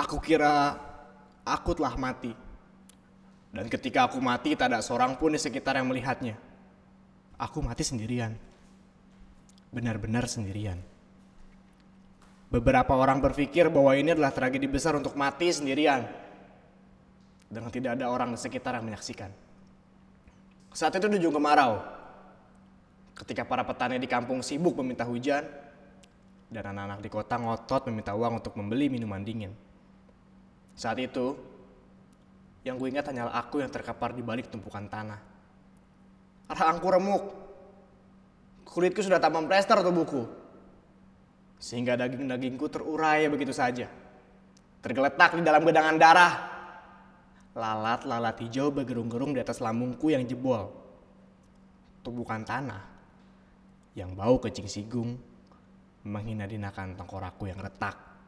Aku kira aku telah mati. Dan ketika aku mati, tak ada seorang pun di sekitar yang melihatnya. Aku mati sendirian. Benar-benar sendirian. Beberapa orang berpikir bahwa ini adalah tragedi besar untuk mati sendirian. Dengan tidak ada orang di sekitar yang menyaksikan. Saat itu ujung kemarau. Ketika para petani di kampung sibuk meminta hujan, dan anak-anak di kota ngotot meminta uang untuk membeli minuman dingin. Saat itu, yang gue ingat hanyalah aku yang terkapar di balik tumpukan tanah. Rahangku remuk. Kulitku sudah tak memplester tubuhku. Sehingga daging-dagingku terurai begitu saja. Tergeletak di dalam gedangan darah. Lalat-lalat hijau bergerung-gerung di atas lambungku yang jebol. Tumpukan tanah yang bau kecing sigung menghina dinakan tengkorakku yang retak.